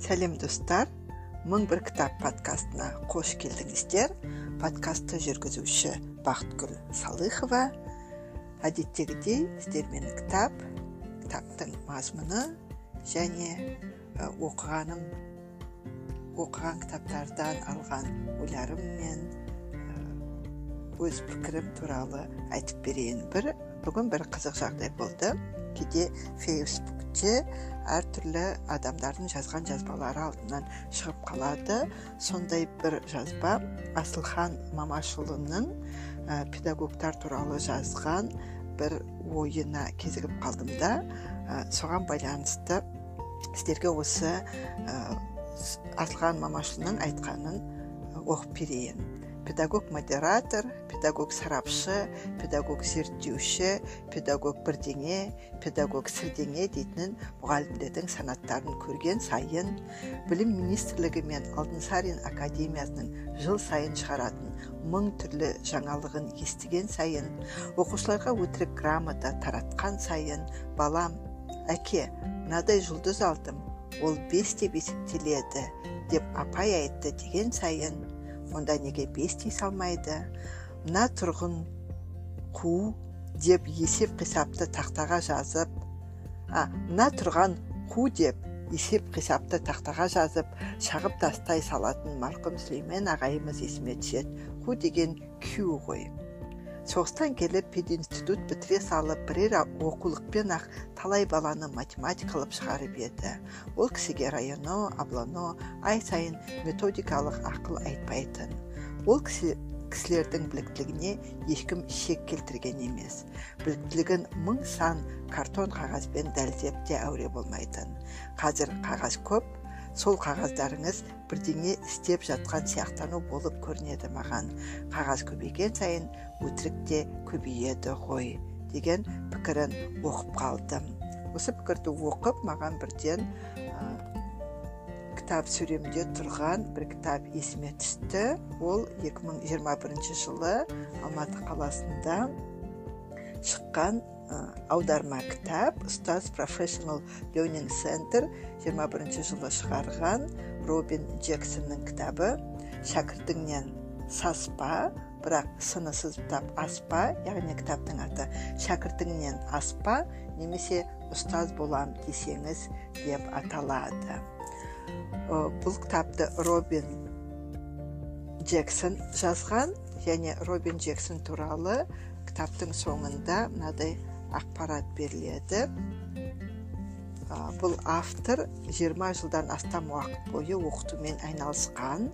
сәлем достар. Мың бір кітап подкастына қош келдіңіздер. Подкастты жүргізуші бақытгүл салыхова. Әдеттегідей сіздермен кітап кітаптың мазмұны және оқығаным оқыған кітаптардан алған ойларым мен өз пікірім туралы айтып берейін. Бір бүгін бір қызық жағдай болды. Кейде фейсбукте әртүрлі адамдардың жазған жазбалары алдынан шығып қалады. Сондай бір жазба асылхан мамашұлының ә, педагогтар туралы жазған бір ойына кезігіп қалдым да ә, соған байланысты сіздерге осы ә, асылхан мамашұлының айтқанын оқып берейін. Педагог модератор педагог сарапшы педагог зерттеуші педагог бірдеңе педагог сірдеңе дейтін мұғалімдердің санаттарын көрген сайын білім министрлігі мен алтынсарин академиясының жыл сайын шығаратын мың түрлі жаңалығын естіген сайын оқушыларға өтірік грамота таратқан сайын балам әке мынадай жұлдыз алдым ол бес деп есептеледі деп апай айтты деген сайын онда неге бес дей салмайды? Мына тұрғын қу деп есеп қисапты тақтаға жазып а мына тұрған қу деп есеп қисапты тақтаға жазып шағып тастай салатын марқұм сүлеймен ағайымыз есіме түседі. Қу деген кю ғой. Соғыстан келіп пединститут бітіре салып бірер оқулықпен ақ талай баланы математик қылып шығарып еді. Ол кісіге районо аблано ай сайын методикалық ақыл айтпайтын. Ол кісі кісілердің біліктілігіне ешкім шек келтірген емес. Біліктілігін мың сан картон қағазбен дәлдеп те әуре болмайтын. Қазір қағаз көп сол қағаздарыңыз бірдеңе істеп жатқан сияқтану болып көрінеді маған. Қағаз көбейген сайын өтірік те көбейеді ғой деген пікірін оқып қалдым. Осы пікірді оқып маған бірден ә, кітап сөремде тұрған бір кітап есіме түсті. Ол 2021 жылы алматы қаласында шыққан аударма кітап ұстаз профессионал learning center 21 жылы шығарған робин джексонның кітабы шәкіртіңнен саспа бірақ сынысыз кітап аспа яғни кітаптың аты. Шәкіртіңнен аспа немесе ұстаз болам десеңіз деп аталады. Бұл кітапты робин джексон жазған және робин джексон туралы кітаптың соңында мынадай ақпарат беріледі. Бұл автор 20 жылдан астам уақыт бойы оқытумен айналысқан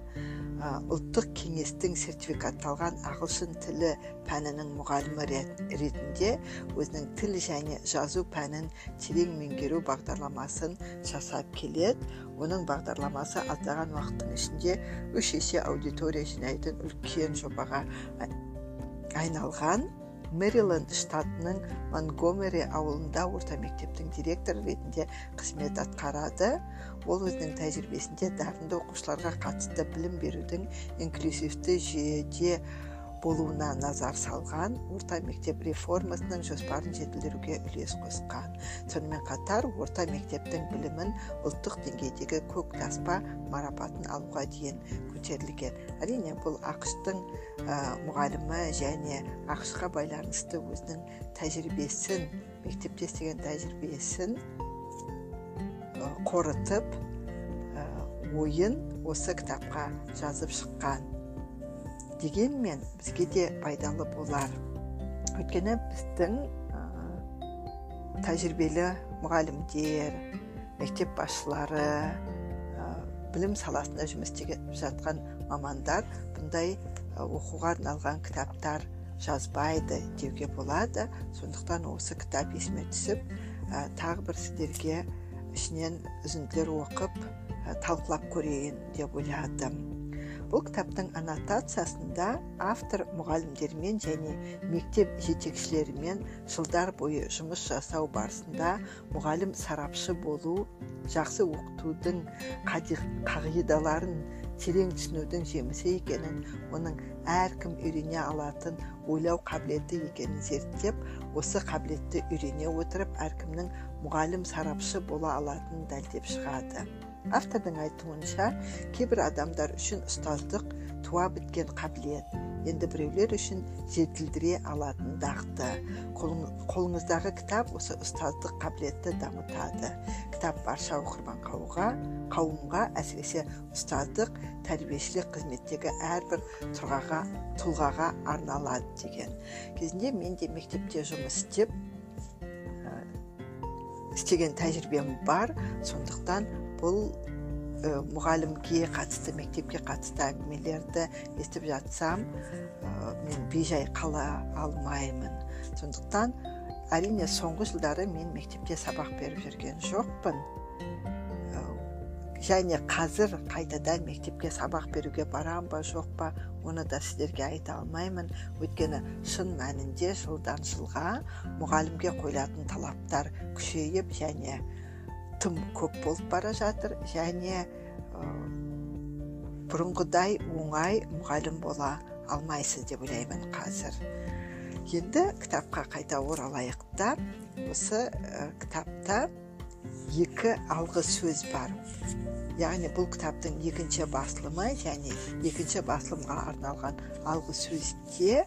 ұлттық кеңестің сертификатталған ағылшын тілі пәнінің мұғалімі ретінде өзінің тіл және жазу пәнін терең меңгеру бағдарламасын жасап келеді. Оның бағдарламасы аздаған уақыттың ішінде үш есе аудитория жинайтын үлкен жобаға айналған. Мэриленд штатының монгомери ауылында орта мектептің директоры ретінде қызмет атқарады. Ол өзінің тәжірибесінде дарынды оқушыларға қатысты білім берудің инклюзивті жүйеде болуына назар салған орта мектеп реформасының жоспарын жетілдіруге үлес қосқан. Сонымен қатар орта мектептің білімін ұлттық деңгейдегі көк таспа марапатын алуға дейін көтерілген. Әрине бұл ақштың ә, мұғалімі және ақшқа байланысты өзінің тәжірибесін мектепте істеген тәжірибесін қорытып ойын осы кітапқа жазып шыққан. Дегенмен бізге де пайдалы болар. Өйткені біздің ә, тәжірибелі мұғалімдер мектеп басшылары ә, білім саласында жұмыс істеп жатқан мамандар бұндай оқуға арналған кітаптар жазбайды деуге болады. Сондықтан осы кітап есіме түсіп ә, тағы бір сіздерге ішінен үзінділер оқып ә, талқылап көрейін деп ойладым. Бұл кітаптың аннотациясында автор мұғалімдермен және мектеп жетекшілерімен жылдар бойы жұмыс жасау барысында мұғалім сарапшы болу жақсы оқытудың қағидаларын терең түсінудің жемісі екенін оның әркім үйрене алатын ойлау қабілеті екенін зерттеп осы қабілетті үйрене отырып әркімнің мұғалім сарапшы бола алатынын дәлдеп шығады. Автордың айтуынша кейбір адамдар үшін ұстаздық туа біткен қабілет енді біреулер үшін жетілдіре алатын дағды. Қолыңыздағы кітап осы ұстаздық қабілетті дамытады. Кітап барша оқырман қауымға қауымға әсіресе ұстаздық тәрбиешілік қызметтегі әрбір тұрғаға тұлғаға арналады деген. Кезінде мен де мектепте жұмыс істеп істеген тәжірибем бар. Сондықтан бұл ә, мұғалімге қатысты мектепке қатысты әңгімелерді естіп жатсам ә, мен бейжай қала алмаймын. Сондықтан әрине соңғы жылдары мен мектепте сабақ беріп жүрген жоқпын. Ә, және қазір қайтадан мектепке сабақ беруге барам ба жоқ па оны да сіздерге айта алмаймын. Өйткені шын мәнінде жылдан жылға мұғалімге қойылатын талаптар күшейіп және тым көп болып бара жатыр. Және бұрынғыдай оңай мұғалім бола алмайсыз деп ойлаймын қазір. Енді кітапқа қайта оралайық та. Осы ә, кітапта екі алғы сөз бар. Яғни бұл кітаптың екінші басылымы және екінші басылымға арналған алғы сөзде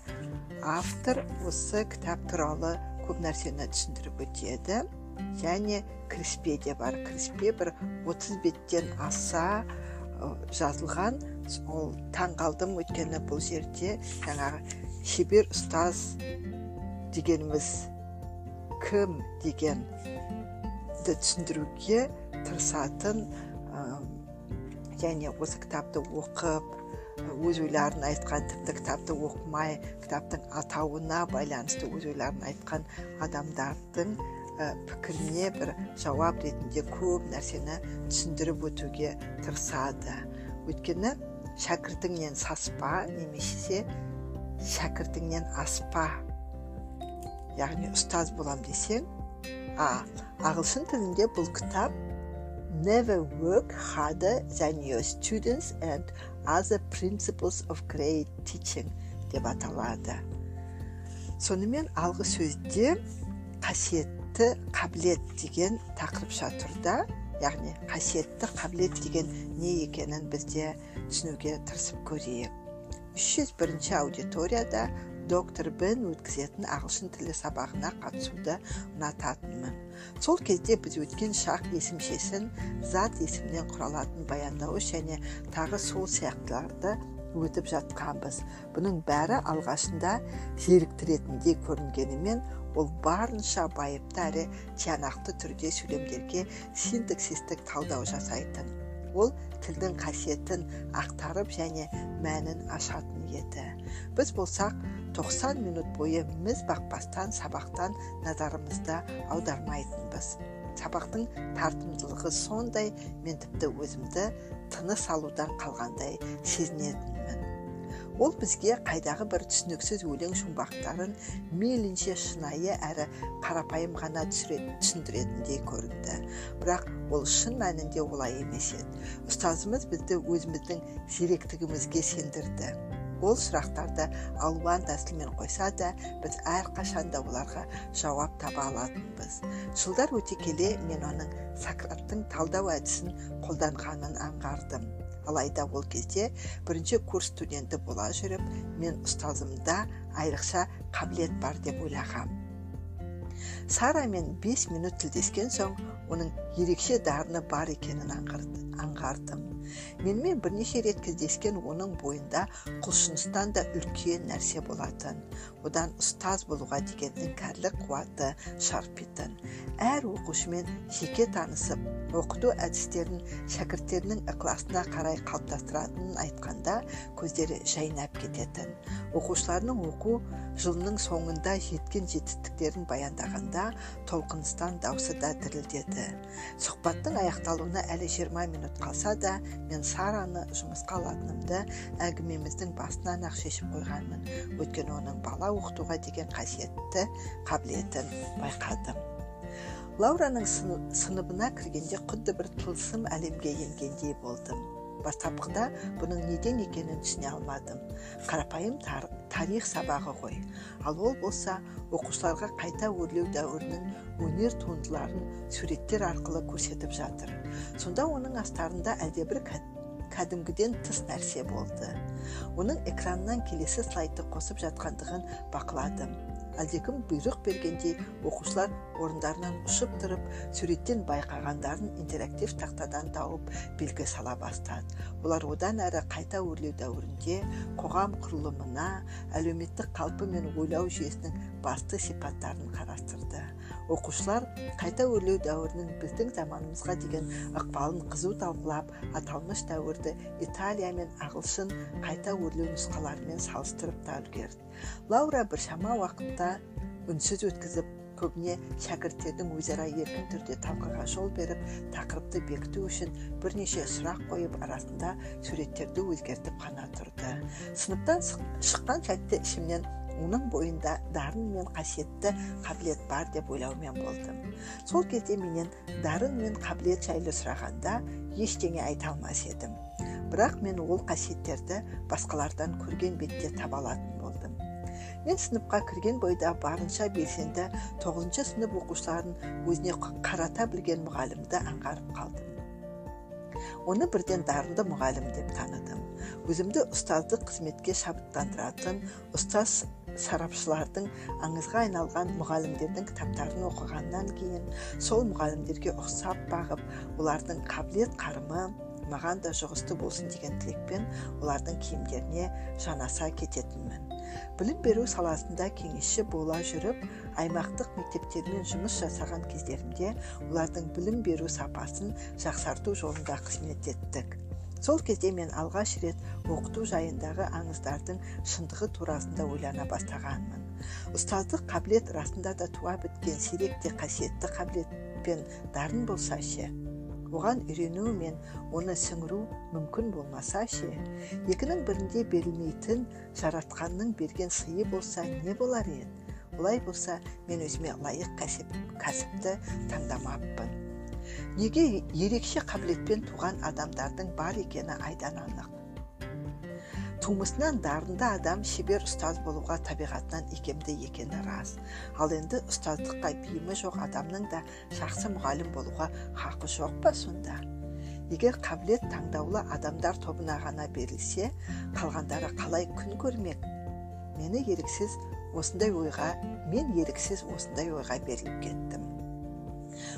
автор осы кітап туралы көп нәрсені түсіндіріп өтеді. Және кіріспе де бар. Кіріспе бір 30 беттен аса жазылған. Ол таң қалдым өйткені бұл жерде жаңағы шебер ұстаз дегеніміз кім дегенді түсіндіруге тырысатын және осы кітапты оқып өз ойларын айтқан тіпті кітапты оқымай кітаптың атауына байланысты өз ойларын айтқан адамдардың пікіріне бір жауап ретінде көп нәрсені түсіндіріп өтуге тырысады. Өйткені шәкіртіңнен саспа немесе шәкіртіңнен аспа. Яғни ұстаз болам десең а ағылшын тілінде бұл кітап never work harder than your students and other principles of great teaching деп аталады. Сонымен алғы сөзде қасиет қасиетті қабілет деген тақырыпша тұрда яғни қасиетті қабілет деген не екенін бізде түсінуге тырысып көрейік үш жүз бірінші аудиторияда доктор бен өткізетін ағылшын тілі сабағына қатысуды ұнататынмын сол кезде біз өткен шақ есімшесін зат есімнен құралатын баяндауыш және тағы сол сияқтыларды өтіп жатқанбыз бұның бәрі алғашында зеріктіретіндей көрінгенімен ол барынша байыпты әрі тиянақты түрде сөйлемдерге синтаксистік талдау жасайтын. Ол тілдің қасиетін ақтарып және мәнін ашатын еді. Біз болсақ 90 минут бойы міз бақпастан сабақтан назарымызды аудармайтынбыз. Сабақтың тартымдылығы сондай мен тіпті өзімді тыныс алудан қалғандай сезінетінмін. Ол бізге қайдағы бір түсініксіз өлең жұмбақтарын мейлінше шынайы әрі қарапайым ғана түсіндіретіндей көрінді. Бірақ ол шын мәнінде олай емес еді. Ұстазымыз бізді өзіміздің зеректігімізге сендірді. Ол сұрақтарды алуан тәсілмен қойса да біз әрқашанда оларға жауап таба алатынбыз. Жылдар өте келе мен оның сократтың талдау әдісін қолданғанын аңғардым. Алайда ол кезде бірінші курс студенті бола жүріп мен ұстазымда айрықша қабілет бар деп ойлағам. Сарамен бес минут тілдескен соң оның ерекше дарыны бар екенін аңғардым менімен бірнеше рет кездескен оның бойында құлшыныстан да үлкен нәрсе болатын. Одан ұстаз болуға деген іңкәрлік қуаты шарпитын. Әр оқушымен жеке танысып оқыту әдістерін шәкірттерінің ықыласына қарай қалыптастыратынын айтқанда көздері жайнап кететін. Оқушыларының оқу жылының соңында жеткен жетістіктерін баяндағанда толқыныстан даусы да дірілдеді. Сұхбаттың аяқталуына әлі 20 минут қалса да мен сараны жұмысқа алатынымды әңгімеміздің басынан ақ шешіп қойғанмын. Өйткені оның бала оқытуға деген қасиетті қабілетін байқадым. Лаураның сыныбына кіргенде құдды бір тылсым әлемге енгендей болдым. Бастапқыда бұның неден екенін түсіне алмадым. Қарапайым тарих сабағы ғой. Ал ол болса оқушыларға қайта өрлеу дәуірінің өнер туындыларын суреттер арқылы көрсетіп жатыр. Сонда оның астарында әлдебір кәдімгіден тыс нәрсе болды. Оның экраннан келесі слайдты қосып жатқандығын бақыладым. Әлдекім бұйрық бергендей оқушылар орындарынан ұшып тұрып суреттен байқағандарын интерактив тақтадан тауып белгі сала бастады. Олар одан әрі қайта өрлеу дәуірінде қоғам құрылымына әлеуметтік қалпы мен ойлау жүйесінің басты сипаттарын қарастырды. Оқушылар қайта өрлеу дәуірінің біздің заманымызға деген ықпалын қызу талқылап аталмыш дәуірді италия мен ағылшын қайта өрлеу нұсқаларымен салыстырып та үлгерді. Лаура біршама уақытта үнсіз өткізіп көбіне шәкірттердің өзара еркін түрде талқыға жол беріп тақырыпты бекіту үшін бірнеше сұрақ қойып арасында суреттерді өзгертіп қана тұрды. Сыныптан шыққан сәтте ішімнен оның бойында дарын мен қасиетті қабілет бар деп ойлаумен болдым. Сол кезде менен дарын мен қабілет жайлы сұрағанда ештеңе айта алмас едім. Бірақ мен ол қасиеттерді басқалардан көрген бетте таба алатын болдым. Мен сыныпқа кірген бойда барынша белсенді тоғызыншы сынып оқушыларын өзіне қарата білген мұғалімді аңғарып қалдым. Оны бірден дарынды мұғалім деп таныдым. Өзімді ұстаздық қызметке шабыттандыратын ұстаз сарапшылардың аңызға айналған мұғалімдердің кітаптарын оқығаннан кейін сол мұғалімдерге ұқсап бағып олардың қабілет қарымы маған да жұғысты болсын деген тілекпен олардың киімдеріне жанаса кететінмін. Білім беру саласында кеңесші бола жүріп аймақтық мектептермен жұмыс жасаған кездерімде олардың білім беру сапасын жақсарту жолында қызмет еттік. Сол кезде мен алғаш рет оқыту жайындағы аңыздардың шындығы турасында ойлана бастағанмын. Ұстаздық қабілет расында да туа біткен сирек те қасиетті қабілет пен дарын болса ше? Оған үйрену мен оны сіңіру мүмкін болмаса ше? Екінің бірінде берілмейтін жаратқанның берген сыйы болса не болар еді? Олай болса мен өзіме лайық кәсіп, кәсіпті таңдамаппын. Неге ерекше қабілетпен туған адамдардың бар екені айдан анық. Тумысынан дарынды адам шебер ұстаз болуға табиғатынан икемді екені рас. Ал енді ұстаздыққа бейімі жоқ адамның да жақсы мұғалім болуға хақы жоқ па сонда? Егер қабілет таңдаулы адамдар тобына ғана берілсе қалғандары қалай күн көрмек? Мені еріксіз осындай ойға мен еріксіз осындай ойға беріліп кеттім.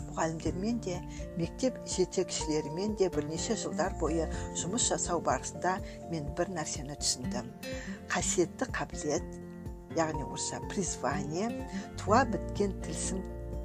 Мұғалімдермен де мектеп жетекшілерімен де бірнеше жылдар бойы жұмыс жасау барысында мен бір нәрсені түсіндім. Қасиетті қабілет яғни орысша призвание туа біткен тылсым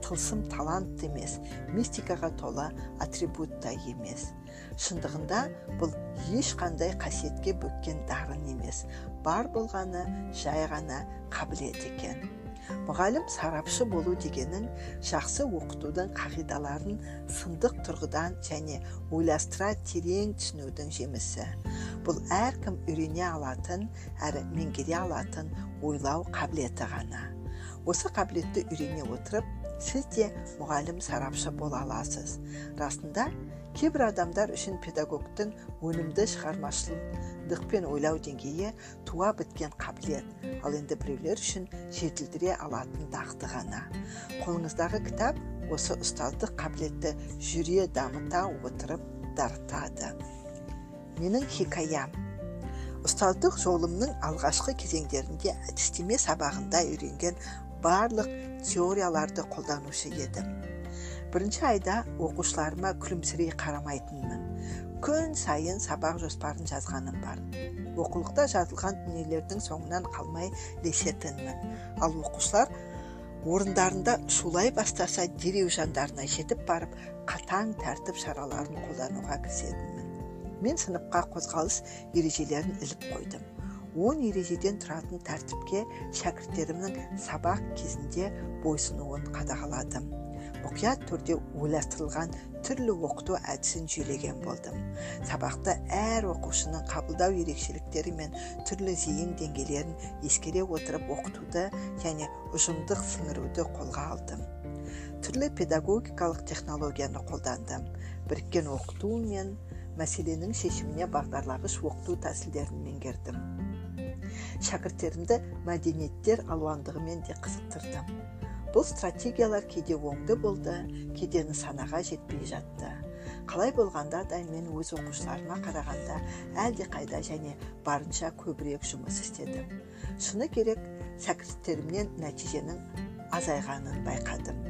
тылсым талант емес мистикаға толы атрибут та емес. Шындығында бұл ешқандай қасиетке бөккен дарын емес бар болғаны жай ғана қабілет екен. Мұғалім сарапшы болу дегенің жақсы оқытудың қағидаларын сындық тұрғыдан және ойластыра терең түсінудің жемісі. Бұл әркім үйрене алатын әрі меңгере алатын ойлау қабілеті ғана. Осы қабілетті үйрене отырып сіз де мұғалім сарапшы бола аласыз. Расында кейбір адамдар үшін педагогтың өнімді шығармашылықпен ойлау деңгейі туа біткен қабілет ал енді біреулер үшін жетілдіре алатын дағды ғана қолыңыздағы кітап осы ұстаздық қабілетті жүре дамыта отырып дарытады менің хикаям ұстаздық жолымның алғашқы кезеңдерінде әдістеме сабағында үйренген барлық теорияларды қолданушы едім бірінші айда оқушыларыма күлімсірей қарамайтынмын. Күн сайын сабақ жоспарын жазғаным бар. Оқулықта жазылған дүниелердің соңынан қалмай ілесетінмін ал оқушылар орындарында шулай бастаса дереу жандарына жетіп барып қатаң тәртіп шараларын қолдануға кірісетінмін. Мен сыныпқа қозғалыс ережелерін іліп қойдым. Он ережеден тұратын тәртіпке шәкірттерімнің сабақ кезінде бойсынуын қадағаладым. Мұқият түрде ойластырылған түрлі оқыту әдісін жүйелеген болдым сабақта әр оқушының қабылдау ерекшеліктері мен түрлі зейін деңгейлерін ескере отырып оқытуды және ұжымдық сіңіруді қолға алдым. Түрлі педагогикалық технологияны қолдандым. Біріккен оқыту мен мәселенің шешіміне бағдарлағыш оқыту тәсілдерін меңгердім. Шәкірттерімді мәдениеттер алуандығымен де қызықтырдым. Бұл стратегиялар кейде оңды болды кейде нысанаға жетпей жатты. Қалай болғанда да мен өз оқушыларыма қарағанда әлдеқайда және барынша көбірек жұмыс істедім. Шыны керек шәкірттерімнен нәтиженің азайғанын байқадым.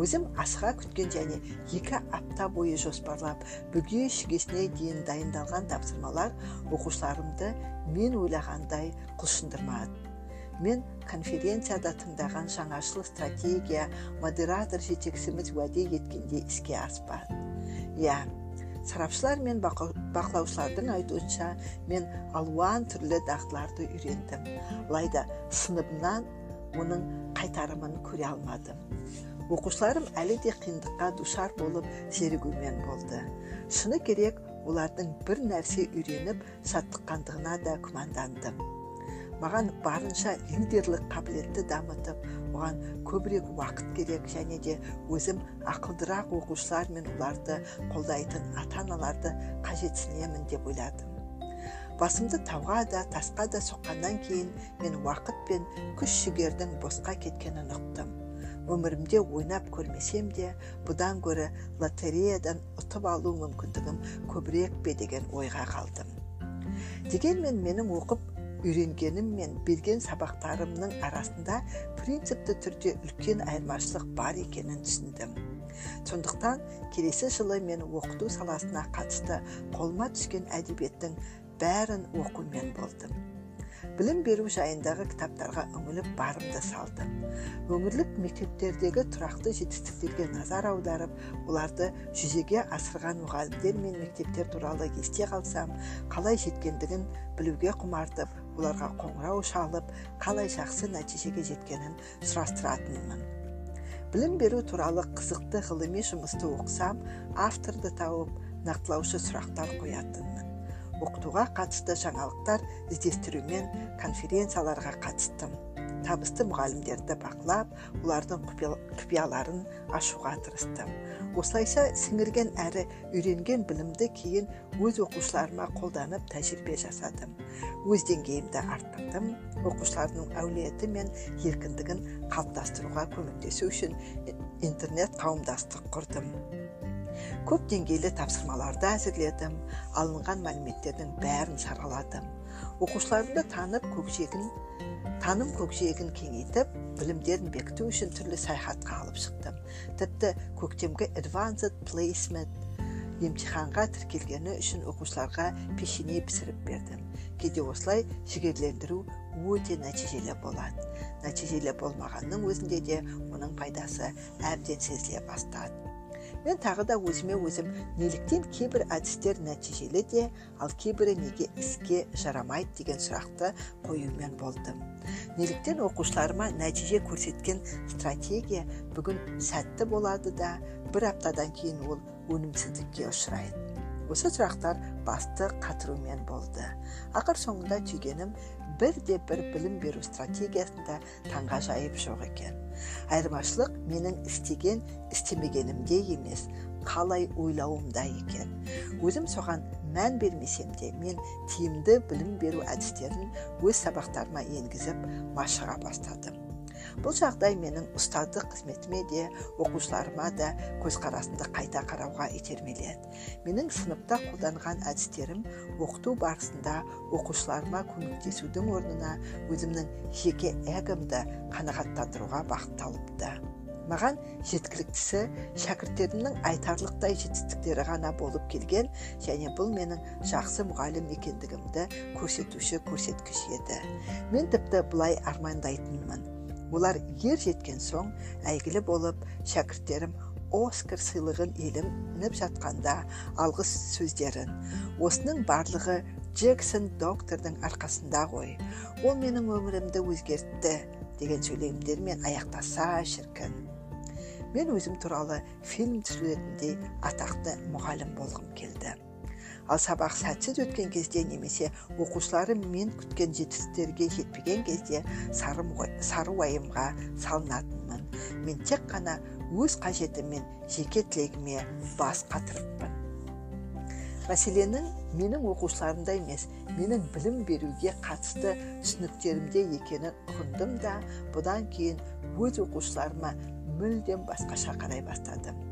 Өзім асыға күткен және екі апта бойы жоспарлап бүге шігесіне дейін дайындалған тапсырмалар оқушыларымды мен ойлағандай құлшындырмады. Мен конференцияда тыңдаған жаңашыл стратегия модератор жетекшіміз уәде еткенде іске аспады иә сарапшылар мен бақылаушылардың айтуынша мен алуан түрлі дағдыларды үйрендім. Алайда сыныбымнан оның қайтарымын көре алмадым. Оқушыларым әлі де қиындыққа душар болып зерігумен болды. Шыны керек олардың бір нәрсе үйреніп шаттыққандығына да күмәндандым. Маған барынша лидерлік қабілетті дамытып оған көбірек уақыт керек және де өзім ақылдырақ оқушылар мен оларды қолдайтын ата аналарды қажетсінемін деп ойладым. Басымды тауға да тасқа да соққаннан кейін мен уақыт пен күш жігердің босқа кеткенін ұқтым. Өмірімде ойнап көрмесем де бұдан гөрі лотереядан ұтып алу мүмкіндігім көбірек пе деген ойға қалдым. Дегенмен менің оқып үйренгенім мен берген сабақтарымның арасында принципті түрде үлкен айырмашылық бар екенін түсіндім. Сондықтан келесі жылы мен оқыту саласына қатысты қолыма түскен әдебиеттің бәрін оқумен болдым. Білім беру жайындағы кітаптарға үңіліп барымды салдым. Өңірлік мектептердегі тұрақты жетістіктерге назар аударып оларды жүзеге асырған мұғалімдер мен мектептер туралы есте қалсам қалай жеткендігін білуге құмартып оларға қоңырау шалып қалай жақсы нәтижеге жеткенін сұрастыратынмын білім беру туралы қызықты ғылыми жұмысты оқысам авторды тауып нақтылаушы сұрақтар қоятынмын оқытуға қатысты жаңалықтар іздестірумен конференцияларға қатыстым табысты мұғалімдерді бақылап олардың құпияларын ашуға тырыстым. Осылайша сіңірген әрі үйренген білімді кейін өз оқушыларыма қолданып тәжірибе жасадым. Өз деңгейімді арттырдым. Оқушылардың әулеті мен еркіндігін қалыптастыруға көмектесу үшін интернет қауымдастық құрдым. Көп деңгейлі тапсырмаларды әзірледім. Алынған мәліметтердің бәрін сараладым. Оқушыларымды танып көкжиегін таным көкжиегін кеңейтіп білімдерін бекіту үшін түрлі саяхатқа алып шықтым. Тіпті көктемгі advanced placement емтиханға тіркелгені үшін оқушыларға пешене пісіріп бердім. Кейде осылай жігерлендіру өте нәтижелі болады. Нәтижелі болмағанның өзінде де оның пайдасы әбден сезіле бастады. Мен тағы да өзіме өзім неліктен кейбір әдістер нәтижелі де ал кейбірі неге іске жарамайды деген сұрақты қоюмен болдым. Неліктен оқушыларыма нәтиже көрсеткен стратегия бүгін сәтті болады да бір аптадан кейін ол өнімсіздікке ұшырайды. Осы сұрақтар басты қатырумен болды. Ақыр соңында түйгенім бірде бір білім беру стратегиясында таңғажайып жоқ екен. Айырмашылық менің істеген істемегенімде емес қалай ойлауымда екен. Өзім соған мән бермесем де мен тиімді білім беру әдістерін өз сабақтарыма енгізіп машыға бастадым. Бұл жағдай менің ұстаздық қызметіме де оқушыларыма да көзқарасымды қайта қарауға итермеледі менің сыныпта қолданған әдістерім оқыту барысында оқушыларыма көмектесудің орнына өзімнің жеке эгомды қанағаттандыруға бағытталыпты маған жеткіліктісі шәкірттерімнің айтарлықтай жетістіктері ғана болып келген және бұл менің жақсы мұғалім екендігімді көрсетуші көрсеткіш еді мен тіпті былай армандайтынмын олар ер жеткен соң әйгілі болып шәкірттерім оскар сыйлығын иеленіп жатқанда алғыс сөздерін осының барлығы джексон доктордың арқасында ғой ол менің өмірімді өзгертті деген сөйлемдермен аяқтаса шіркін мен өзім туралы фильм түсіретіндей атақты мұғалім болғым келді ал сабақ сәтсіз өткен кезде немесе оқушыларым мен күткен жетістіктерге жетпеген кезде сары, сары уайымға салынатынмын. Мен тек қана өз қажетім мен жеке тілегіме бас қатырыппын. Мәселенің менің оқушыларымда емес менің білім беруге қатысты түсініктерімде екенін ұғындым да бұдан кейін өз оқушыларыма мүлдем басқаша қарай бастадым.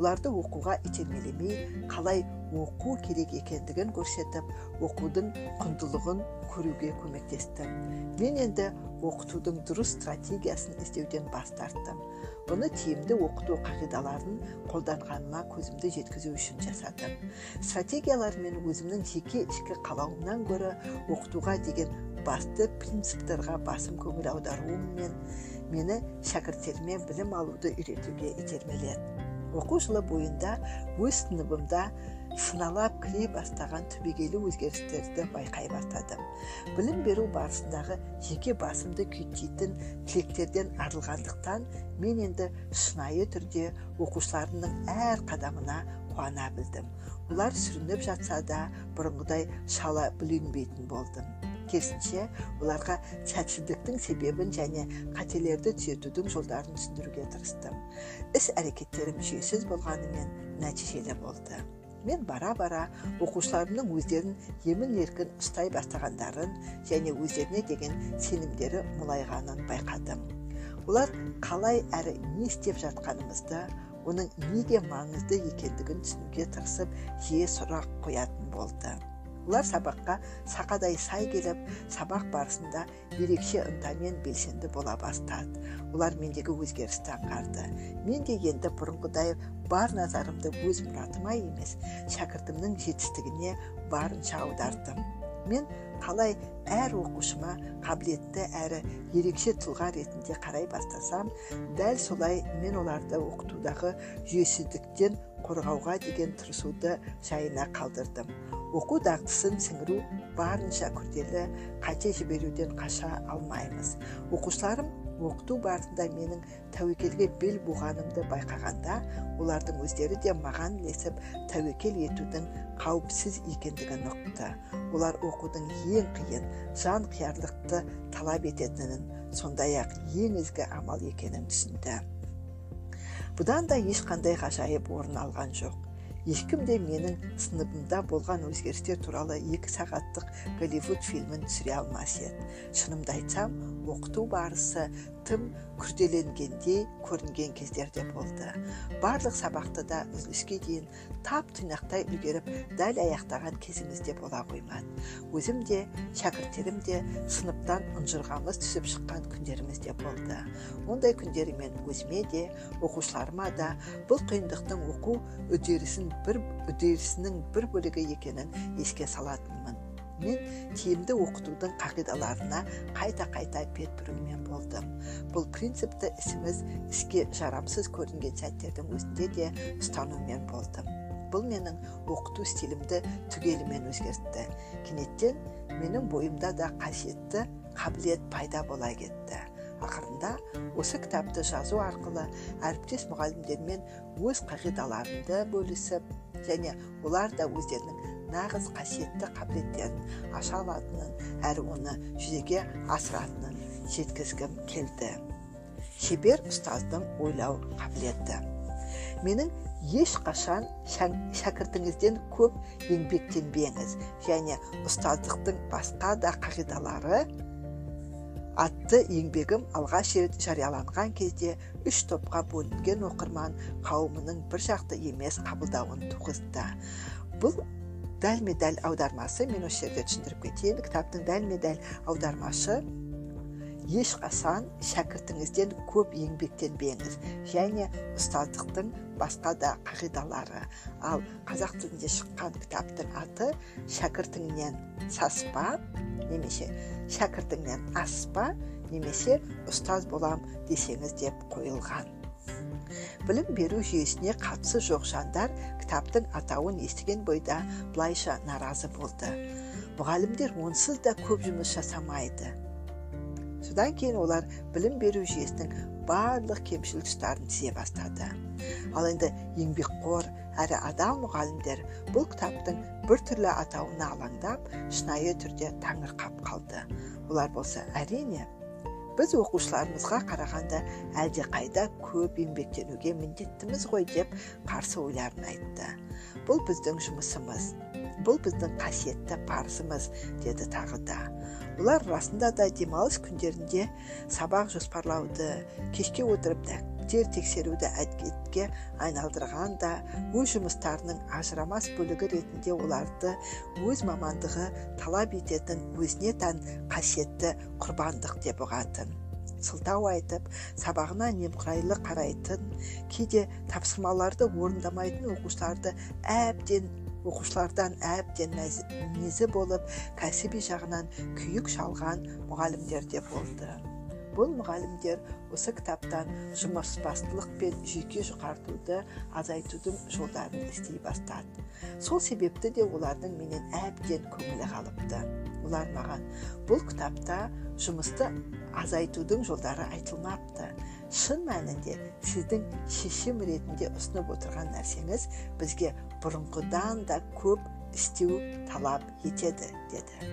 Оларды оқуға итермелемей қалай оқу керек екендігін көрсетіп оқудың құндылығын көруге көмектестім мен енді оқытудың дұрыс стратегиясын іздеуден бас тарттым. Бұны тиімді оқыту қағидаларын қолданғаныма көзімді жеткізу үшін жасадым. Стратегиялар мен өзімнің жеке ішкі қалауымнан гөрі оқытуға деген басты принциптерға басым көңіл аударуым мен мені шәкірттеріме білім алуды үйретуге итермеледі оқу жылы бойында өз сыныбымда сыналап кіре бастаған түбегейлі өзгерістерді байқай бастадым. Білім беру барысындағы жеке басымды күйттейтін тілектерден арылғандықтан мен енді шынайы түрде оқушыларымның әр қадамына қуана білдім. Олар сүрініп жатса да бұрынғыдай шала бүленбейтін болдым. Керісінше оларға сәтсіздіктің себебін және қателерді түзетудің жолдарын түсіндіруге тырыстым. Іс әрекеттерім жүйесіз болғанымен нәтижелі болды. Мен бара бара оқушыларымның өздерін емін еркін ұстай бастағандарын және өздеріне деген сенімдері молайғанын байқадым. Олар қалай әрі не істеп жатқанымызды оның неге маңызды екендігін түсінуге тырысып жиі сұрақ қоятын болды. Олар сабаққа сақадай сай келіп сабақ барысында ерекше ынтамен белсенді бола бастады. Олар мендегі өзгерісті аңғарды. Мен де енді бұрынғыдай бар назарымды өз мұратыма емес шәкіртімнің жетістігіне барынша аудардым. Мен қалай әр оқушыма қабілетті әрі ерекше тұлға ретінде қарай бастасам дәл солай мен оларды оқытудағы жүйесіздіктен қорғауға деген тырысуды жайына қалдырдым. Оқу дағдысын сіңіру барынша күрделі қате жіберуден қаша алмаймыз. Оқушыларым оқыту барысында менің тәуекелге бел буғанымды байқағанда олардың өздері де маған ілесіп тәуекел етудің қауіпсіз екендігін ұқты олар оқудың ең қиын жан қиярлықты талап ететінін сондай ақ ең ізгі амал екенін түсінді бұдан да ешқандай ғажайып орын алған жоқ. Ешкім де менің сыныбымда болған өзгерістер туралы екі сағаттық голливуд фильмін түсіре алмас еді. Шынымды айтсам оқыту барысы тым күрделенгендей көрінген кездер де болды. Барлық сабақты да үзіліске дейін тап тұйнақтай үлгеріп дәл аяқтаған кезіміз де бола қоймады. Өзім де шәкірттерім де сыныптан ұнжырғамыз түсіп шыққан күндеріміз де болды. Ондай күндері мен өзіме де оқушыларыма да бұл қиындықтың оқу үдерісін бір үдерісінің бір бөлігі екенін еске салатынмын. Мен тиімді оқытудың қағидаларына қайта қайта бет бұрумен болдым. Бұл принципті ісіміз іске жарамсыз көрінген сәттердің өзінде де ұстанумен болдым. Бұл менің оқыту стилімді түгелімен өзгертті. Кенеттен менің бойымда да қасиетті қабілет пайда бола кетті. Ақырында осы кітапты жазу арқылы әріптес мұғалімдермен өз қағидаларымды бөлісіп және олар да өздерінің нағыз қасиетті қабілеттерін аша алатынын әрі оны жүзеге асыратынын жеткізгім келді. Шебер ұстаздың ойлау қабілеті. Менің ешқашан шәкіртіңізден көп еңбектенбеңіз және ұстаздықтың басқа да қағидалары атты еңбегім алғаш рет жарияланған кезде үш топқа бөлінген оқырман қауымының бір жақты емес қабылдауын туғызды. Бұл дәлме дәл аудармасы мен осы жерде түсіндіріп кетейін кітаптың дәлме дәл аудармашы ешқашан шәкіртіңізден көп еңбектенбеңіз және ұстаздықтың басқа да қағидалары ал қазақ тілінде шыққан кітаптың аты шәкіртіңнен саспа немесе шәкіртіңнен аспа немесе ұстаз болам десеңіз деп қойылған білім беру жүйесіне қатысы жоқ жандар кітаптың атауын естіген бойда былайша наразы болды мұғалімдер онсыз да көп жұмыс жасамайды. Содан кейін олар білім беру жүйесінің барлық кемшіл тұстарын тізе бастады. Ал енді еңбекқор әрі адал мұғалімдер бұл кітаптың біртүрлі атауына алаңдап шынайы түрде таңырқап қалды. Олар болса әрине біз оқушыларымызға қарағанда қайда көп еңбектенуге міндеттіміз ғой деп қарсы ойларын айтты бұл біздің жұмысымыз бұл біздің қасиетті парызымыз деді тағы да олар расында да демалыс күндерінде сабақ жоспарлауды кешке отырып дәптер тексеруді әдетке айналдырған да өз жұмыстарының ажырамас бөлігі ретінде оларды өз мамандығы талап ететін өзіне тән қасиетті құрбандық деп ұғатын. Сылтау айтып сабағына немқұрайлы қарайтын кейде тапсырмаларды орындамайтын оқушыларды әбден оқушылардан әбден мінезі болып кәсіби жағынан күйік шалған мұғалімдер де болды. Бұл мұғалімдер осы кітаптан жұмысбастылық пен жүйке жұқартуды азайтудың жолдарын іздей бастады. Сол себепті де олардың менен әбден көңілі қалыпты. Олар маған бұл кітапта жұмысты азайтудың жолдары айтылмапты. Шын мәнінде сіздің шешім ретінде ұсынып отырған нәрсеңіз бізге бұрынғыдан да көп істеу талап етеді деді.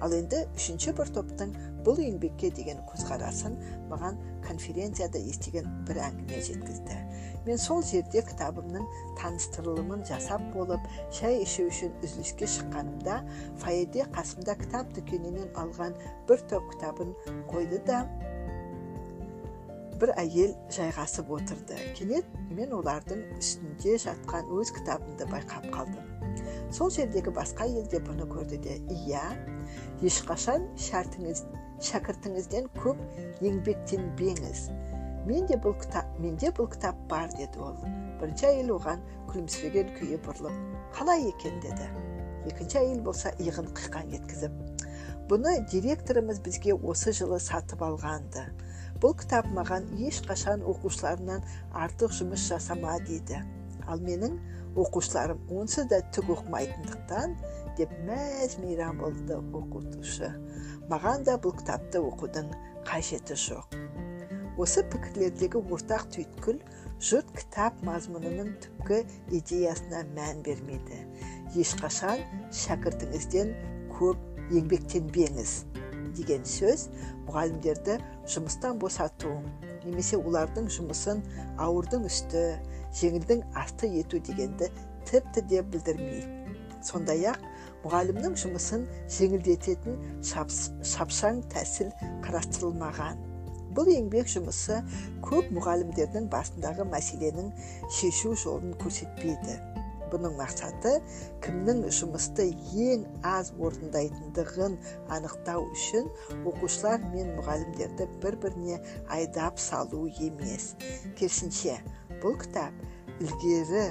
Ал енді үшінші бір топтың бұл еңбекке деген көзқарасын маған конференцияда естіген бір әңгіме жеткізді. Мен сол жерде кітабымның таныстырылымын жасап болып шай ішу үшін үзіліске шыққанымда фойеде қасымда кітап дүкенінен алған бір топ кітабын қойды да бір әйел жайғасып отырды. Кенет мен олардың үстінде жатқан өз кітабымды байқап қалдым. Сол жердегі басқа әйел де бұны көрді де иә ешқашан шәртіңіз шәкіртіңізден көп еңбектенбеңіз менде бұл кітап менде бұл кітап бар деді ол. Бірінші әйел оған күлімсіреген күйі бұрылып қалай екен? деді. Екінші әйел болса иығын қиқаң еткізіп бұны директорымыз бізге осы жылы сатып алғанды. Бұл кітап маған ешқашан оқушыларымнан артық жұмыс жасама дейді ал менің оқушыларым онсыз да түк оқымайтындықтан деп мәз мейрам болды оқытушы. Маған да бұл кітапты оқудың қажеті жоқ. Осы пікірлердегі ортақ түйткіл жұрт кітап мазмұнының түпкі идеясына мән бермейді ешқашан шәкіртіңізден көп еңбектенбеңіз деген сөз мұғалімдерді жұмыстан босату немесе олардың жұмысын ауырдың үсті жеңілдің асты ету дегенді тіпті де білдірмейді сондай ақ мұғалімнің жұмысын жеңілдететін шапшаң тәсіл қарастырылмаған. Бұл еңбек жұмысы көп мұғалімдердің басындағы мәселенің шешу жолын көрсетпейді. Бұның мақсаты кімнің жұмысты ең аз орындайтындығын анықтау үшін оқушылар мен мұғалімдерді бір біріне айдап салу емес. Керісінше бұл кітап ілгері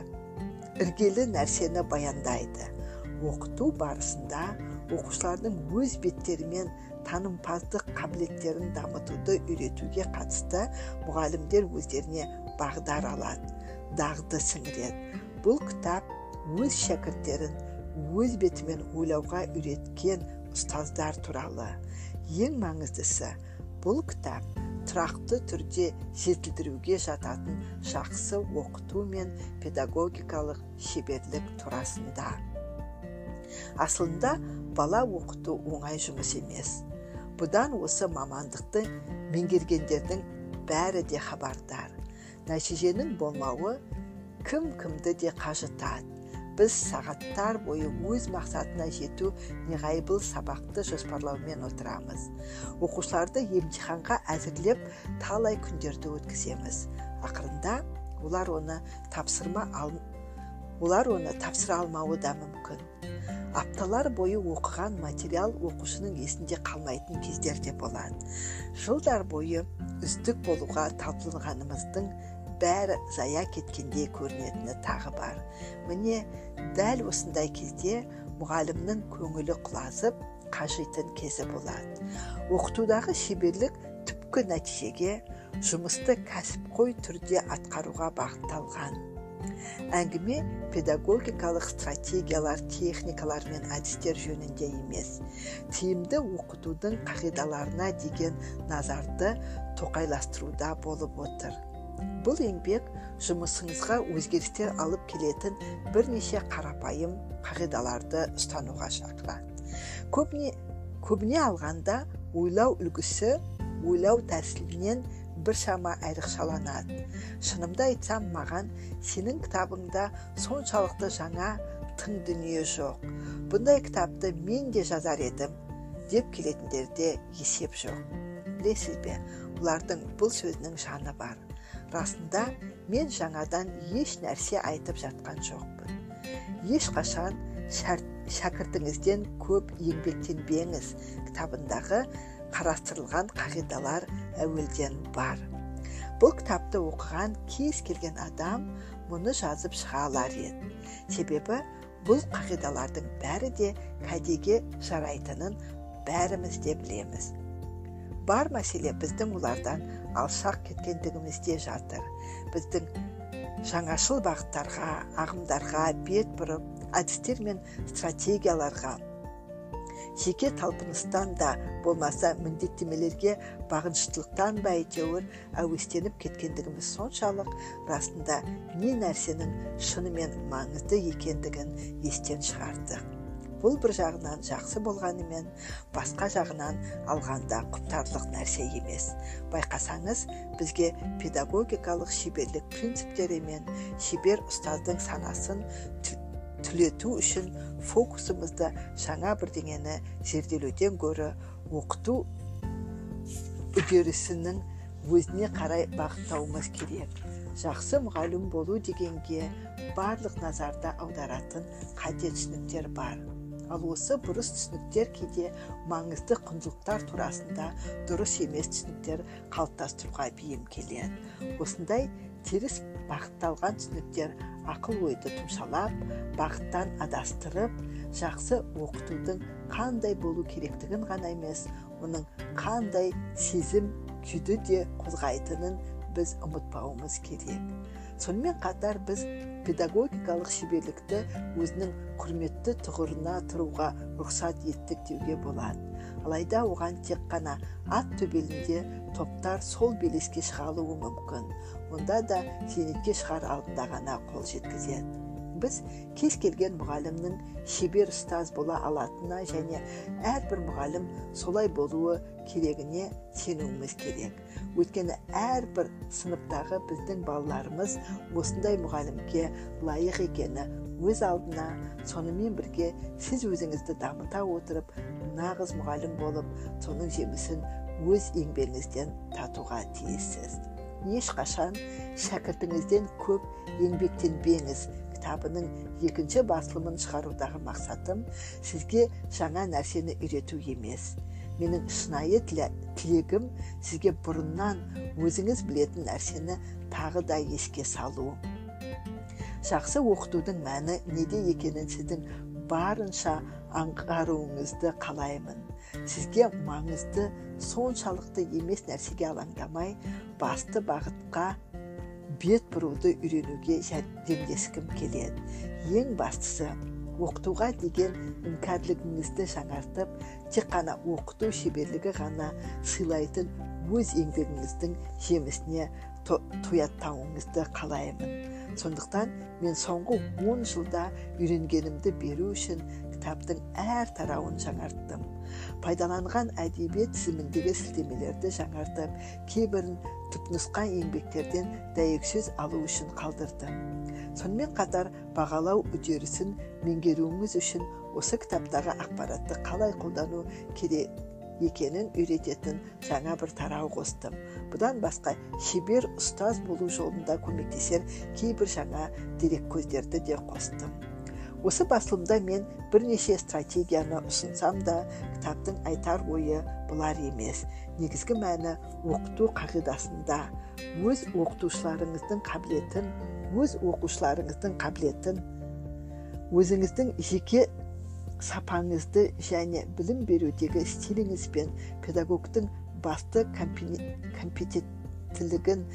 іргелі нәрсені баяндайды. Оқыту барысында оқушылардың өз беттерімен танымпаздық қабілеттерін дамытуды үйретуге қатысты мұғалімдер өздеріне бағдар алады дағды сіңіреді. Бұл кітап өз шәкірттерін өз бетімен ойлауға үйреткен ұстаздар туралы. Ең маңыздысы бұл кітап тұрақты түрде жетілдіруге жататын жақсы оқыту мен педагогикалық шеберлік турасында. Асылында бала оқыту оңай жұмыс емес. Бұдан осы мамандықты меңгергендердің бәрі де хабардар. Нәтиженің болмауы кім кімді де қажытады. Біз сағаттар бойы өз мақсатына жету неғайбыл сабақты жоспарлаумен отырамыз. Оқушыларды емтиханға әзірлеп талай күндерді өткіземіз. Ақырында олар оны тапсырма. Олар оны тапсыра алмауы да мүмкін. Апталар бойы оқыған материал оқушының есінде қалмайтын кездер де болады жылдар бойы үздік болуға талпынғанымыздың бәрі зая кеткендей көрінетіні тағы бар. Міне дәл осындай кезде мұғалімнің көңілі құлазып қажитын кезі болады оқытудағы шеберлік түпкі нәтижеге жұмысты кәсіпқой түрде атқаруға бағытталған. Әңгіме педагогикалық стратегиялар техникалар мен әдістер жөнінде емес. Тиімді оқытудың қағидаларына деген назарды тоқайластыруда болып отыр. Бұл еңбек жұмысыңызға өзгерістер алып келетін бірнеше қарапайым қағидаларды ұстануға шақырады көбіне көбіне алғанда ойлау үлгісі ойлау тәсілінен біршама айрықшаланады шынымды айтсам маған сенің кітабыңда соншалықты жаңа тың дүние жоқ. Бұндай кітапты мен де жазар едім деп келетіндерде есеп жоқ. Білесіз бе бұлардың бұл сөзінің жаны бар. Расында мен жаңадан еш нәрсе айтып жатқан жоқпын. Ешқашан шәкіртіңізден көп еңбектенбеңіз. Кітабындағы қарастырылған қағидалар әуелден бар. Бұл кітапты оқыған кез келген адам мұны жазып шыға алар еді. Себебі бұл қағидалардың бәрі де кәдеге жарайтынын бәріміз де білеміз. Бар мәселе біздің олардан алшақ кеткендігімізде жатыр. Біздің жаңашыл бағыттарға ағымдарға бет бұрып әдістер мен стратегияларға жеке талпыныстан да болмаса міндеттемелерге бағыныштылықтан ба әйтеуір әуестеніп кеткендігіміз соншалық расында не нәрсенің шынымен маңызды екендігін естен шығардық бұл бір жағынан жақсы болғанымен басқа жағынан алғанда құптарлық нәрсе емес. Байқасаңыз бізге педагогикалық шеберлік принциптері мен шебер ұстаздың санасын түлету үшін фокусымызды жаңа бірдеңені зерделеуден гөрі оқыту үдерісінің өзіне қарай бағыттауымыз керек. Жақсы мұғалім болу дегенге барлық назарды аударатын қате түсініктер бар. Ал осы бұрыс түсініктер кейде маңызды құндылықтар турасында дұрыс емес түсініктер қалыптастыруға бейім келеді. Осындай теріс бағытталған түсініктер ақыл ойды тұмшалап бағыттан адастырып жақсы оқытудың қандай болу керектігін ғана емес оның қандай сезім күйді де қозғайтынын біз ұмытпауымыз керек. Сонымен қатар біз педагогикалық шеберлікті өзінің құрметті тұғырына тұруға рұқсат еттік деуге болады алайда оған тек қана ат төбелінде топтар сол белеске шыға алуы мүмкін. Онда да зейнетке шығар алдында ғана қол жеткізеді. Біз кез келген мұғалімнің шебер ұстаз бола алатынына және әрбір мұғалім солай болуы керегіне сенуіміз керек өйткені әрбір сыныптағы біздің балаларымыз осындай мұғалімге лайық екені өз алдына сонымен бірге сіз өзіңізді дамыта отырып нағыз мұғалім болып соның жемісін өз еңбегіңізден татуға тиіссіз ешқашан шәкіртіңізден көп еңбектенбеңіз кітабының екінші басылымын шығарудағы мақсатым сізге жаңа нәрсені үйрету емес. Менің шынайы тілегім сізге бұрыннан өзіңіз білетін нәрсені тағы да еске салу. Жақсы оқытудың мәні неде екенін сіздің барынша аңғаруыңызды қалаймын. Сізге маңызды соншалықты емес нәрсеге алаңдамай басты бағытқа бет бұруды үйренуге жәрдемдескім келеді. Ең бастысы оқытуға деген іңкәрлігіңізді жаңартып тек қана оқыту шеберлігі ғана сыйлайтын өз еңбегіңіздің жемісіне тояттауыңызды қалаймын. Сондықтан мен соңғы он жылда үйренгенімді беру үшін кітаптың әр тарауын жаңарттым. Пайдаланған әдебиет тізіміндегі сілтемелерді жаңартып кейбірін түпнұсқа еңбектерден дәйексөз алу үшін қалдырдым сонымен қатар бағалау үдерісін меңгеруіңіз үшін осы кітаптағы ақпаратты қалай қолдану керек екенін үйрететін жаңа бір тарау қостым. Бұдан басқа шебер ұстаз болу жолында көмектесер кейбір жаңа дереккөздерді де қостым. Осы басылымда мен бірнеше стратегияны ұсынсам да кітаптың айтар ойы бұлар емес. Негізгі мәні оқыту қағидасында. Өз оқытушыларыңыздың қабілетін өз оқушыларыңыздың қабілетін өзіңіздің жеке сапаңызды және білім берудегі стиліңіз бен педагогтың басты компетенттілігін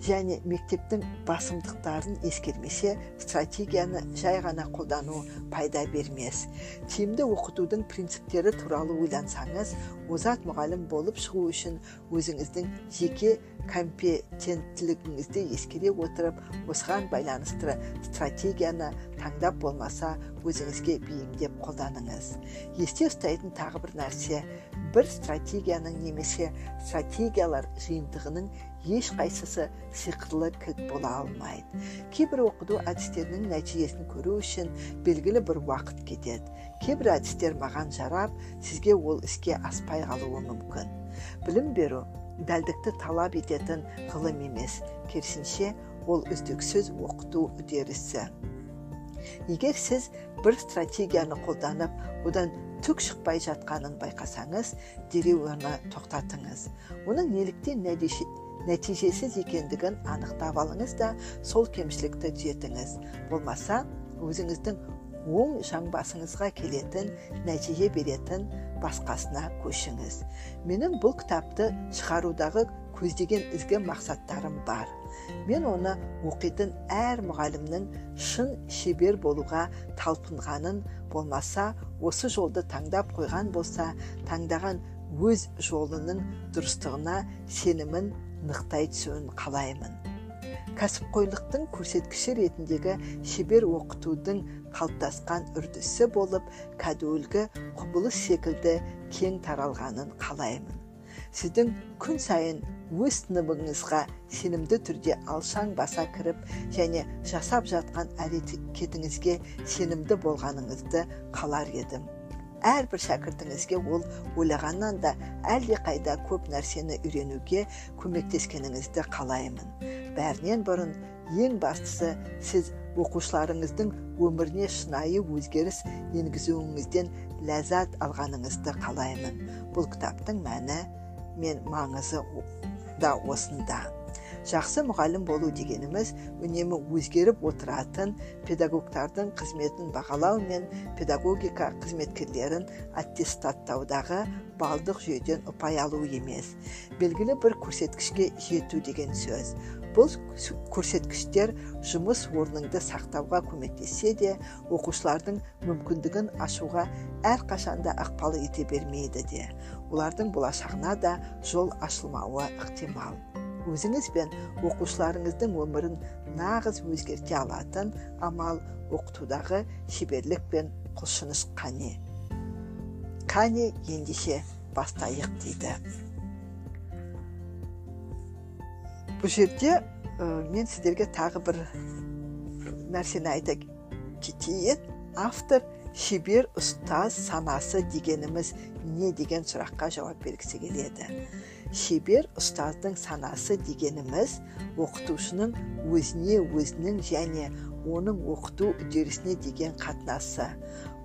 және мектептің басымдықтарын ескермесе стратегияны жай ғана қолдану пайда бермес. Тиімді оқытудың принциптері туралы ойлансаңыз озат мұғалім болып шығу үшін өзіңіздің жеке компетенттілігіңізді ескере отырып осыған байланысты стратегияны таңдап болмаса өзіңізге бейімдеп қолданыңыз. Есте ұстайтын тағы бір нәрсе бір стратегияның немесе стратегиялар жиынтығының ешқайсысы сиқырлы кілт бола алмайды. Кейбір оқыту әдістерінің нәтижесін көру үшін белгілі бір уақыт кетеді. Кейбір әдістер маған жарап сізге ол іске аспай қалуы мүмкін. Білім беру дәлдікті талап ететін ғылым емес керісінше ол үздіксіз оқыту үдерісі. Егер сіз бір стратегияны қолданып одан түк шықпай жатқанын байқасаңыз дереу оны тоқтатыңыз. Оның неліктен нәтижесіз екендігін анықтап алыңыз да сол кемшілікті түзетіңіз. Болмаса өзіңіздің оң жаңбасыңызға келетін нәтиже беретін басқасына көшіңіз. Менің бұл кітапты шығарудағы көздеген ізгі мақсаттарым бар. Мен оны оқитын әр мұғалімнің шын шебер болуға талпынғанын болмаса осы жолды таңдап қойған болса таңдаған өз жолының дұрыстығына сенімін нықтай түсуін қалаймын. Кәсіпқойлықтың көрсеткіші ретіндегі шебер оқытудың қалыптасқан үрдісі болып кәдуілгі құбылыс секілді кең таралғанын қалаймын. Сіздің күн сайын өз сыныбыңызға сенімді түрде алшаң баса кіріп және жасап жатқан әрекетіңізге сенімді болғаныңызды қалар едім. Әрбір шәкіртіңізге ол ойлағаннан да әлдеқайда көп нәрсені үйренуге көмектескеніңізді қалаймын. Бәрінен бұрын ең бастысы сіз оқушыларыңыздың өміріне шынайы өзгеріс енгізуіңізден ләззат алғаныңызды қалаймын. Бұл кітаптың мәні мен маңызы да осында. Жақсы мұғалім болу дегеніміз үнемі өзгеріп отыратын педагогтардың қызметін бағалау мен педагогика қызметкерлерін аттестаттаудағы балдық жүйеден ұпай алу емес. Белгілі бір көрсеткішке жету деген сөз. Бұл көрсеткіштер жұмыс орныңды сақтауға көмектессе де оқушылардың мүмкіндігін ашуға әрқашанда ықпал ете бермейді де. Олардың болашағына да жол ашылмауы ықтимал. Өзіңіз бен оқушыларыңыздың өмірін нағыз өзгерте алатын амал оқытудағы шеберлік пен құлшыныс қане. Кәне ендеше бастайық дейді. Бұл жерде мен сіздерге тағы бір нәрсені айта кетейін. Автор шебер ұстаз санасы дегеніміз не деген сұраққа жауап бергісі келеді. Шебер ұстаздың санасы дегеніміз оқытушының өзіне өзінің және оның оқыту үдерісіне деген қатынасы.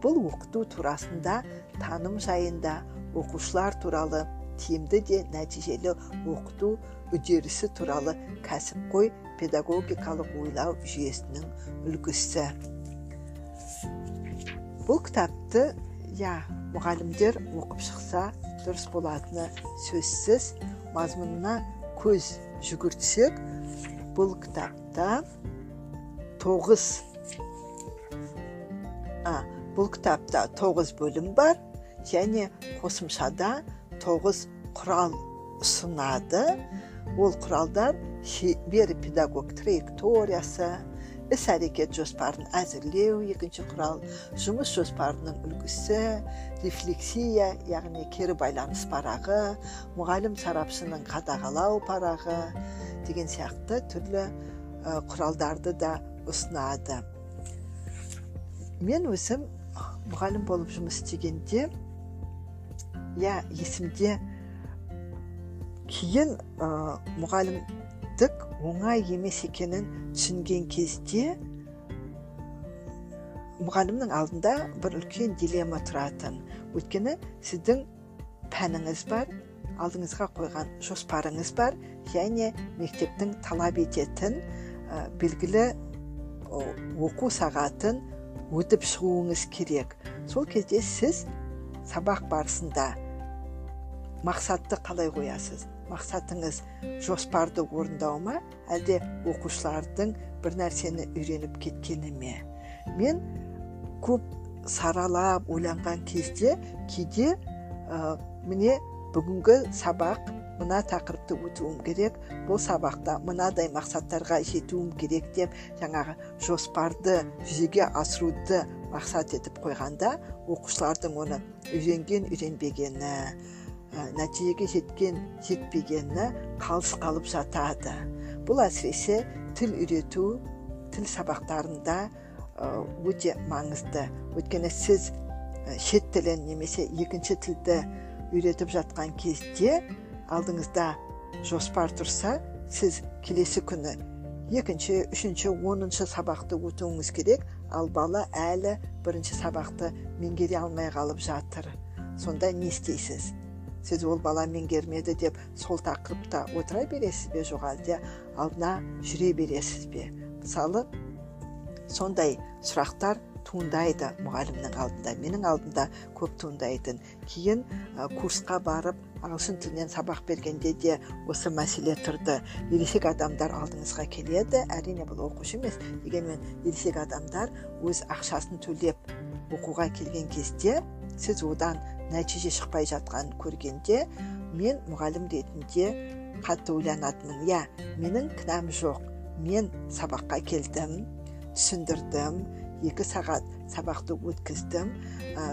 Бұл оқыту турасында таным жайында оқушылар туралы тиімді де нәтижелі оқыту үдерісі туралы кәсіпқой педагогикалық ойлау жүйесінің үлгісі. Бұл кітапты иә мұғалімдер оқып шықса дұрыс болатыны сөзсіз мазмұнына көз жүгіртсек бұл кітапта тоғыз а, бұл кітапта тоғыз бөлім бар және қосымшада тоғыз құрал ұсынады. Ол құралдар шебер педагог траекториясы іс әрекет жоспарын әзірлеу екінші құрал жұмыс жоспарының үлгісі рефлексия яғни кері байланыс парағы мұғалім сарапшының қадағалау парағы деген сияқты түрлі құралдарды да ұсынады мен өзім мұғалім болып жұмыс істегенде иә есімде кейін ә, мұғалімдік оңай емес екенін түсінген кезде мұғалімнің алдында бір үлкен дилемма тұратын. Өйткені сіздің пәніңіз бар алдыңызға қойған жоспарыңыз бар және мектептің талап ететін ә, белгілі оқу сағатын өтіп шығуыңыз керек. Сол кезде сіз сабақ барысында мақсатты қалай қоясыз? Мақсатыңыз жоспарды орындау ма? Әлде оқушылардың бір нәрсені үйреніп кеткені ме? Мен көп саралап ойланған кезде кейде ә, міне бүгінгі сабақ мына тақырыпты өтуім керек бұл сабақта мынадай мақсаттарға жетуім керек деп жаңағы жоспарды жүзеге асыруды мақсат етіп қойғанда оқушылардың оны үйренген үйренбегені нәтижеге жеткен жетпегені қалыс қалып жатады. Бұл әсіресе тіл үйрету тіл сабақтарында өте маңызды. Өйткені сіз шет тілін немесе екінші тілді үйретіп жатқан кезде алдыңызда жоспар тұрса сіз келесі күні екінші үшінші оныншы сабақты өтуіңіз керек. Ал бала әлі бірінші сабақты меңгере алмай қалып жатыр. Сонда не істейсіз? Сіз ол бала меңгермеді деп сол тақырыпта отыра бересіз бе? Жоқ әлде алдына жүре бересіз бе? Мысалы сондай сұрақтар туындайды мұғалімнің алдында менің алдында көп туындайтын. Кейін курсқа барып ағылшын тілінен сабақ бергенде де осы мәселе тұрды. Ересек адамдар алдыңызға келеді әрине бұл оқушы емес. Дегенмен ересек адамдар өз ақшасын төлеп оқуға келген кезде сіз одан нәтиже шықпай жатқанын көргенде мен мұғалім ретінде қатты ойланатынмын. Иә менің кінәм жоқ. Мен сабаққа келдім түсіндірдім. Екі сағат сабақты өткіздім. Ә,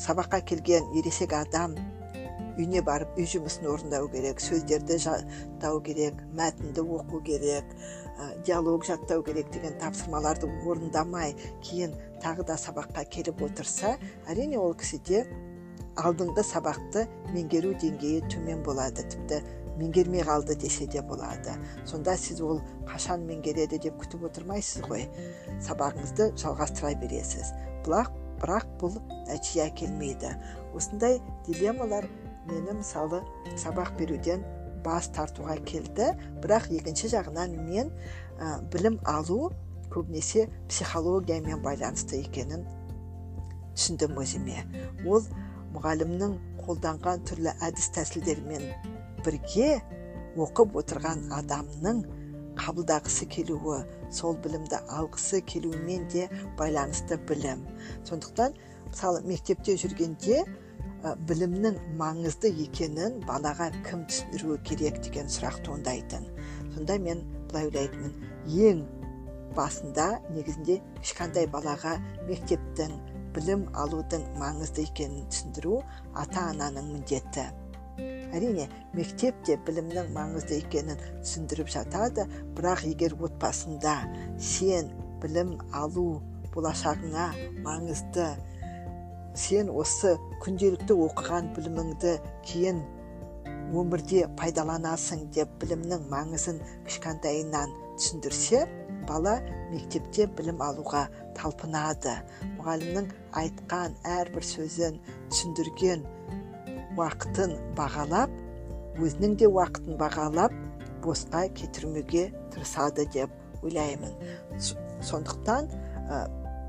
сабаққа келген ересек адам үйіне барып үй жұмысын орындау керек сөздерді жаттау керек мәтінді оқу керек диалог жаттау керек деген тапсырмаларды орындамай кейін тағы да сабаққа келіп отырса әрине ол кісіде алдыңғы сабақты меңгеру деңгейі төмен болады тіпті меңгермей қалды десе де болады. Сонда сіз ол қашан меңгереді деп күтіп отырмайсыз ғой. Сабағыңызды жалғастыра бересіз. Бірақ бірақ бұл нәтиже әкелмейді. Осындай дилеммалар мені мысалы сабақ беруден бас тартуға келді. Бірақ екінші жағынан мен ә, білім алу көбінесе психологиямен байланысты екенін түсіндім өзіме. Ол мұғалімнің қолданған түрлі әдіс тәсілдермен бірге оқып отырған адамның қабылдағысы келуі сол білімді алғысы келуімен де байланысты білім. Сондықтан мысалы мектепте жүргенде білімнің маңызды екенін балаға кім түсіндіруі керек деген сұрақ туындайтын. Сонда мен былай ойлайтынмын. Ең басында негізінде кішкентай балаға мектептің білім алудың маңызды екенін түсіндіру ата ананың міндеті. Әрине мектеп те білімнің маңызды екенін түсіндіріп жатады бірақ егер отбасында сен білім алу болашағыңа маңызды сен осы күнделікті оқыған біліміңді кейін өмірде пайдаланасың деп білімнің маңызын кішкентайынан түсіндірсе бала мектепте білім алуға талпынады. Мұғалімнің айтқан әрбір сөзін түсіндірген уақытын бағалап өзінің де уақытын бағалап босқа кетірмеуге тырысады деп ойлаймын. Сондықтан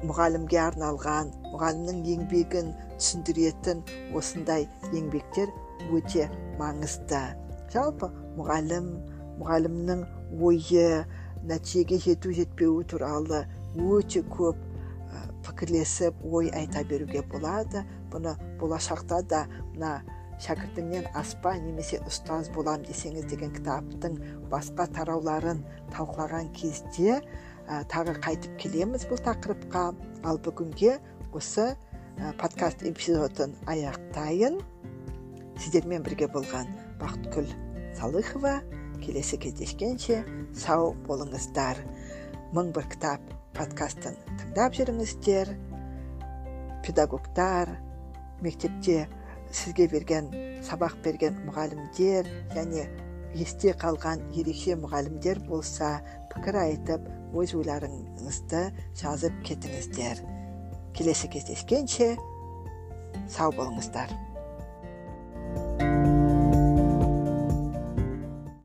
мұғалімге арналған мұғалімнің еңбегін түсіндіретін осындай еңбектер өте маңызды. Жалпы мұғалім мұғалімнің ойы нәтижеге жету жетпеуі туралы өте көп пікірлесіп ой айта беруге болады. Бұны болашақта да мына шәкіртіңнен аспа немесе ұстаз болам десеңіз деген кітаптың басқа тарауларын талқылаған кезде тағы қайтып келеміз бұл тақырыпқа. Ал бүгінге осы подкаст эпизодын аяқтайын. Сіздермен бірге болған бақытгүл салыхова келесі кездескенше сау болыңыздар мың бір кітап подкастын тыңдап жүріңіздер. Педагогтар мектепте сізге берген сабақ берген мұғалімдер және есте қалған ерекше мұғалімдер болса пікір айтып өз ойларыңызды жазып кетіңіздер. Келесі кездескенше сау болыңыздар